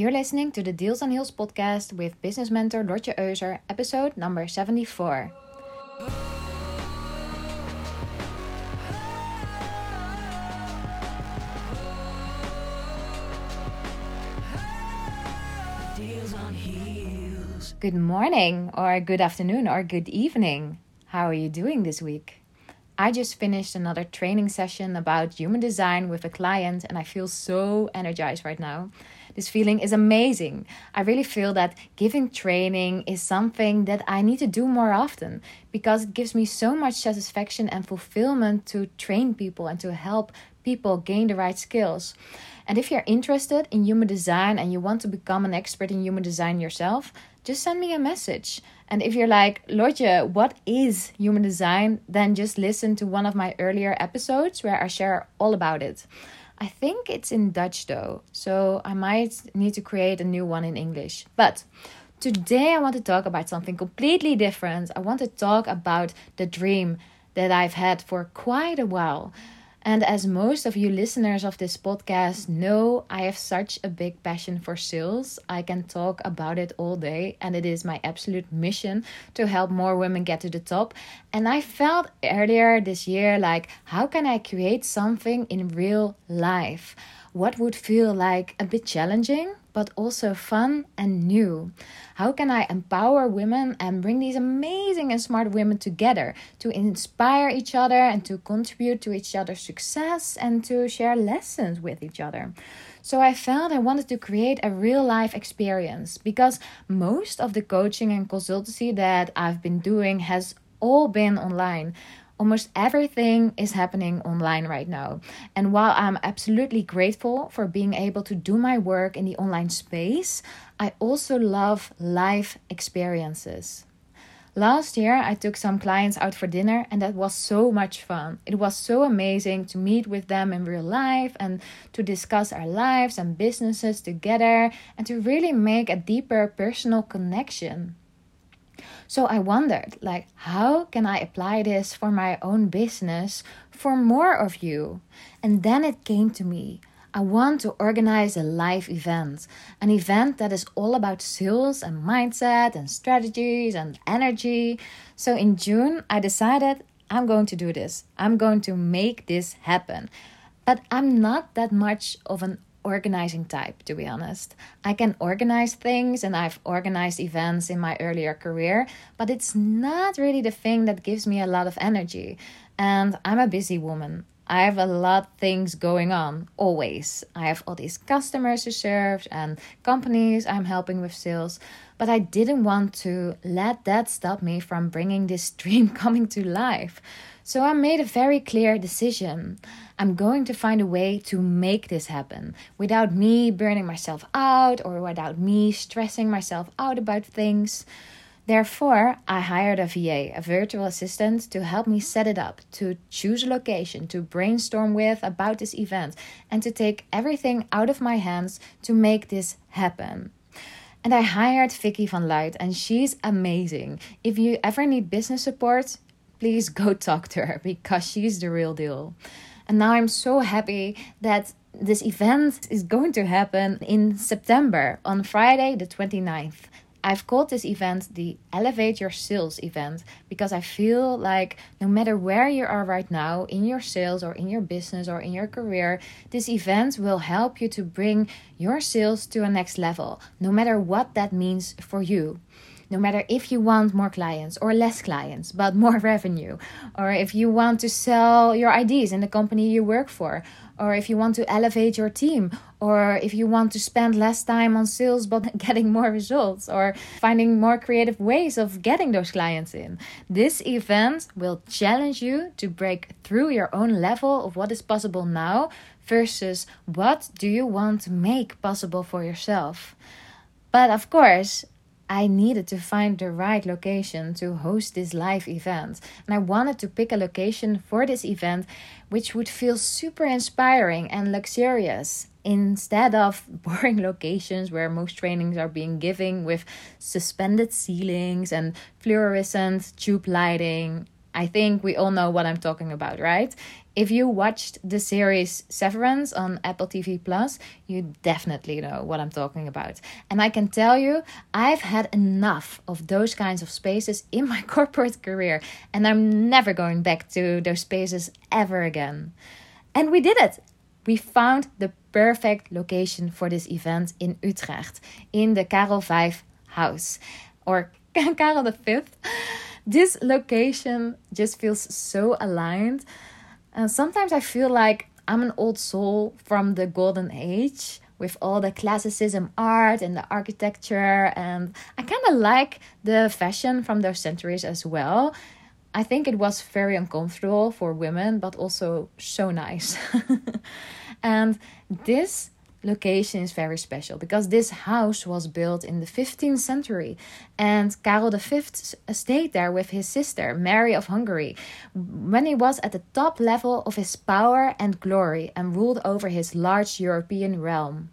You're listening to the Deals on Heels podcast with business mentor Lotje Euser, episode number 74. Good morning, or good afternoon, or good evening. How are you doing this week? I just finished another training session about human design with a client, and I feel so energized right now. This feeling is amazing. I really feel that giving training is something that I need to do more often because it gives me so much satisfaction and fulfillment to train people and to help people gain the right skills. And if you're interested in human design and you want to become an expert in human design yourself, just send me a message. And if you're like, Lotje, what is human design? Then just listen to one of my earlier episodes where I share all about it. I think it's in Dutch though, so I might need to create a new one in English. But today I want to talk about something completely different. I want to talk about the dream that I've had for quite a while. And as most of you listeners of this podcast know, I have such a big passion for sales. I can talk about it all day, and it is my absolute mission to help more women get to the top. And I felt earlier this year like, how can I create something in real life? What would feel like a bit challenging, but also fun and new? How can I empower women and bring these amazing and smart women together to inspire each other and to contribute to each other's success and to share lessons with each other? So I felt I wanted to create a real life experience because most of the coaching and consultancy that I've been doing has all been online almost everything is happening online right now. And while I'm absolutely grateful for being able to do my work in the online space, I also love live experiences. Last year, I took some clients out for dinner, and that was so much fun. It was so amazing to meet with them in real life and to discuss our lives and businesses together and to really make a deeper personal connection. So I wondered, like, how can I apply this for my own business for more of you? And then it came to me. I want to organize a live event, an event that is all about sales and mindset and strategies and energy. So in June, I decided I'm going to do this. I'm going to make this happen. But I'm not that much of an organizing type, to be honest. I can organize things and I've organized events in my earlier career, but it's not really the thing that gives me a lot of energy. And I'm a busy woman. I have a lot of things going on always. I have all these customers to serve and companies I'm helping with sales, but I didn't want to let that stop me from bringing this dream coming to life. So I made a very clear decision. I'm going to find a way to make this happen without me burning myself out or without me stressing myself out about things. Therefore, I hired a VA, a virtual assistant, to help me set it up, to choose a location, to brainstorm with about this event, and to take everything out of my hands to make this happen. And I hired Vicky van Luit, and she's amazing. If you ever need business support, please go talk to her because she's the real deal. And now I'm so happy that this event is going to happen in September on Friday, the 29th. I've called this event the Elevate Your Sales event because I feel like no matter where you are right now in your sales or in your business or in your career, this event will help you to bring your sales to a next level, no matter what that means for you no matter if you want more clients or less clients, but more revenue, or if you want to sell your ideas in the company you work for, or if you want to elevate your team, or if you want to spend less time on sales but getting more results, or finding more creative ways of getting those clients in. This event will challenge you to break through your own level of what is possible now versus what do you want to make possible for yourself. But of course, I needed to find the right location to host this live event. And I wanted to pick a location for this event which would feel super inspiring and luxurious instead of boring locations where most trainings are being given with suspended ceilings and fluorescent tube lighting. I think we all know what I'm talking about, right? If you watched the series Severance on Apple TV Plus, you definitely know what I'm talking about. And I can tell you, I've had enough of those kinds of spaces in my corporate career, and I'm never going back to those spaces ever again. And we did it. We found the perfect location for this event in Utrecht, in the Karel V house, or Karel V. This location just feels so aligned and sometimes I feel like I'm an old soul from the golden age with all the classicism art and the architecture. And I kind of like the fashion from those centuries as well. I think it was very uncomfortable for women, but also so nice. and this location is very special because this house was built in the 15th century and Karel V uh, stayed there with his sister Mary of Hungary when he was at the top level of his power and glory and ruled over his large European realm.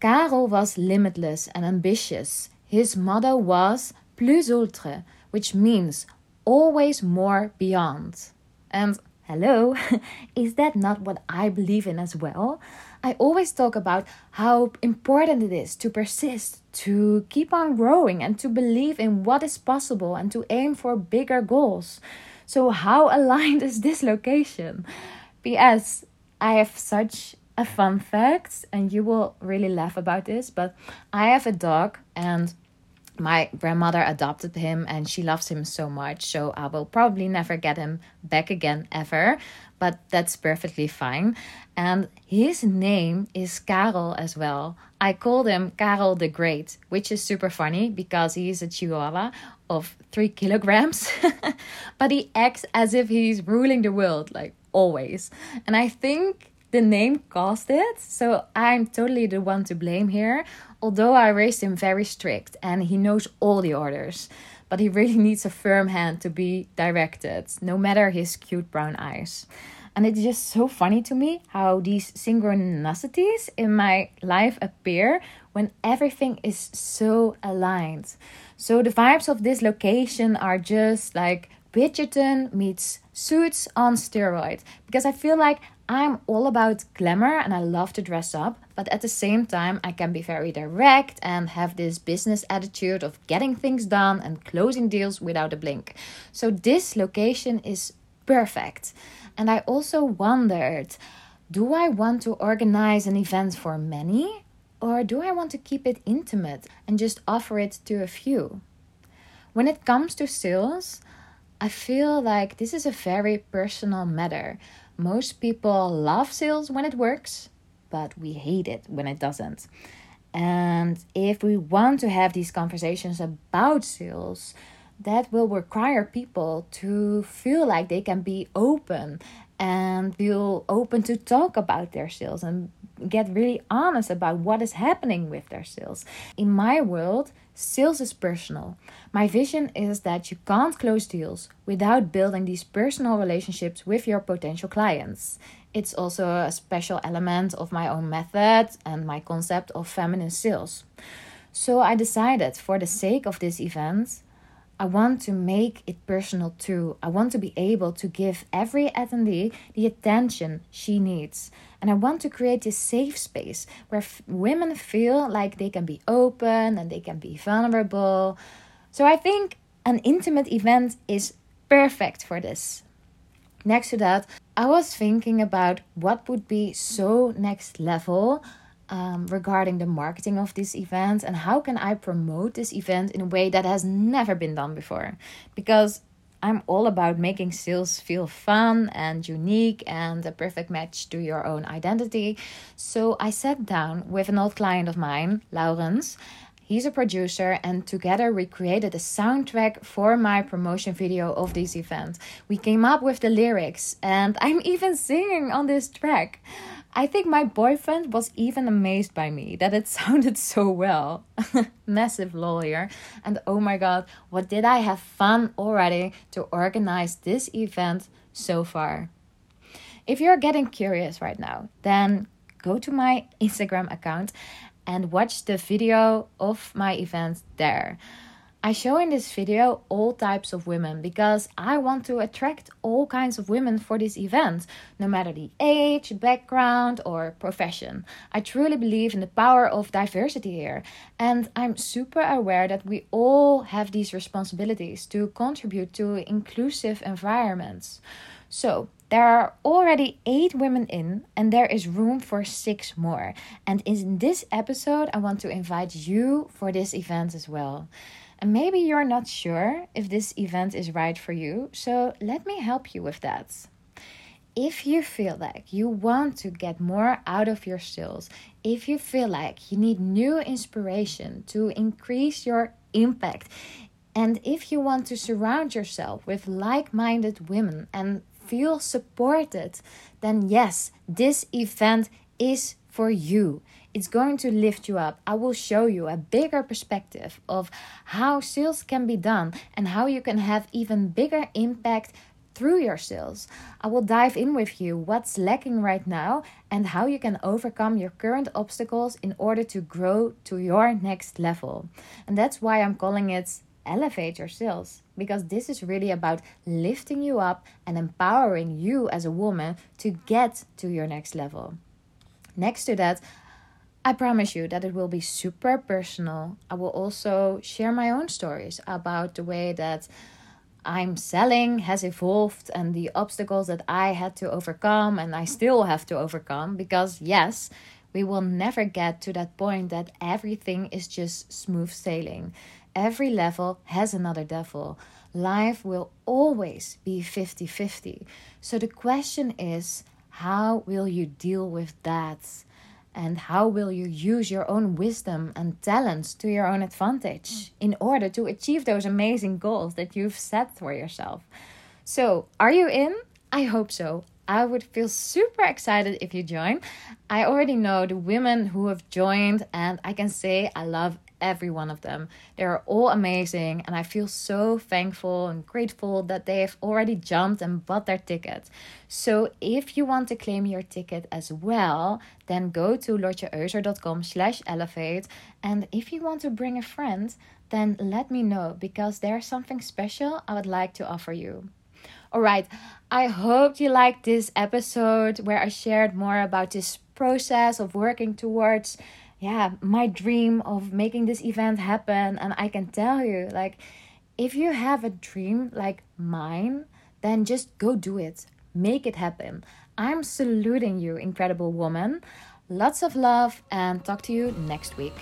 Karel was limitless and ambitious. His motto was plus ultra, which means always more beyond. And hello, is that not what I believe in as well? I always talk about how important it is to persist, to keep on growing, and to believe in what is possible and to aim for bigger goals. So, how aligned is this location? P.S. I have such a fun fact, and you will really laugh about this, but I have a dog and my grandmother adopted him and she loves him so much so i will probably never get him back again ever but that's perfectly fine and his name is Karel as well. I called him Karel the Great, which is super funny because he is a chihuahua of three kilograms, but he acts as if he's ruling the world, like always. And I think the name caused it, so I'm totally the one to blame here. Although I raised him very strict and he knows all the orders, but he really needs a firm hand to be directed, no matter his cute brown eyes. And it's just so funny to me how these synchronicities in my life appear when everything is so aligned. So the vibes of this location are just like Bridgerton meets suits on steroids because I feel like I'm all about glamour and I love to dress up, but at the same time, I can be very direct and have this business attitude of getting things done and closing deals without a blink. So, this location is perfect. And I also wondered do I want to organize an event for many? Or do I want to keep it intimate and just offer it to a few? When it comes to sales, I feel like this is a very personal matter. Most people love sales when it works, but we hate it when it doesn't. And if we want to have these conversations about sales, that will require people to feel like they can be open and feel open to talk about their sales and get really honest about what is happening with their sales. In my world, sales is personal. My vision is that you can't close deals without building these personal relationships with your potential clients. It's also a special element of my own method and my concept of feminine sales. So I decided, for the sake of this event, I want to make it personal too. I want to be able to give every attendee the attention she needs. And I want to create this safe space where f- women feel like they can be open and they can be vulnerable. So I think an intimate event is perfect for this. Next to that, I was thinking about what would be so next level um, regarding the marketing of this event and how can I promote this event in a way that has never been done before. Because I'm all about making sales feel fun and unique and a perfect match to your own identity. So I sat down with an old client of mine, Laurens. He's a producer, and together we created a soundtrack for my promotion video of this event. We came up with the lyrics, and I'm even singing on this track. I think my boyfriend was even amazed by me that it sounded so well. Massive lawyer. And oh my god, what did I have fun already to organize this event so far. If you're getting curious right now, then go to my Instagram account and watch the video of my events there. I show in this video all types of women because I want to attract all kinds of women for this event, no matter the age, background, or profession. I truly believe in the power of diversity here, and I'm super aware that we all have these responsibilities to contribute to inclusive environments. So, there are already eight women in, and there is room for six more. And in this episode, I want to invite you for this event as well. And maybe you're not sure if this event is right for you, so let me help you with that. If you feel like you want to get more out of your sales, if you feel like you need new inspiration to increase your impact, and if you want to surround yourself with like minded women and feel supported, then yes, this event is for you. It's going to lift you up. I will show you a bigger perspective of how sales can be done and how you can have even bigger impact through your sales. I will dive in with you what's lacking right now and how you can overcome your current obstacles in order to grow to your next level. And that's why I'm calling it Elevate Your Sales because this is really about lifting you up and empowering you as a woman to get to your next level. Next to that, I promise you that it will be super personal. I will also share my own stories about the way that I'm selling has evolved and the obstacles that I had to overcome and I still have to overcome because, yes, we will never get to that point that everything is just smooth sailing. Every level has another devil. Life will always be 50 50. So the question is how will you deal with that? And how will you use your own wisdom and talents to your own advantage in order to achieve those amazing goals that you've set for yourself? So, are you in? I hope so. I would feel super excited if you join. I already know the women who have joined, and I can say I love every one of them. They are all amazing, and I feel so thankful and grateful that they have already jumped and bought their ticket. So if you want to claim your ticket as well, then go to lotjeeuser.com slash elevate. And if you want to bring a friend, then let me know because there's something special I would like to offer you. All right, I hope you liked this episode where I shared more about this process of working towards yeah, my dream of making this event happen. And I can tell you, like, if you have a dream like mine, then just go do it. Make it happen. I'm saluting you, incredible woman. Lots of love, and talk to you next week.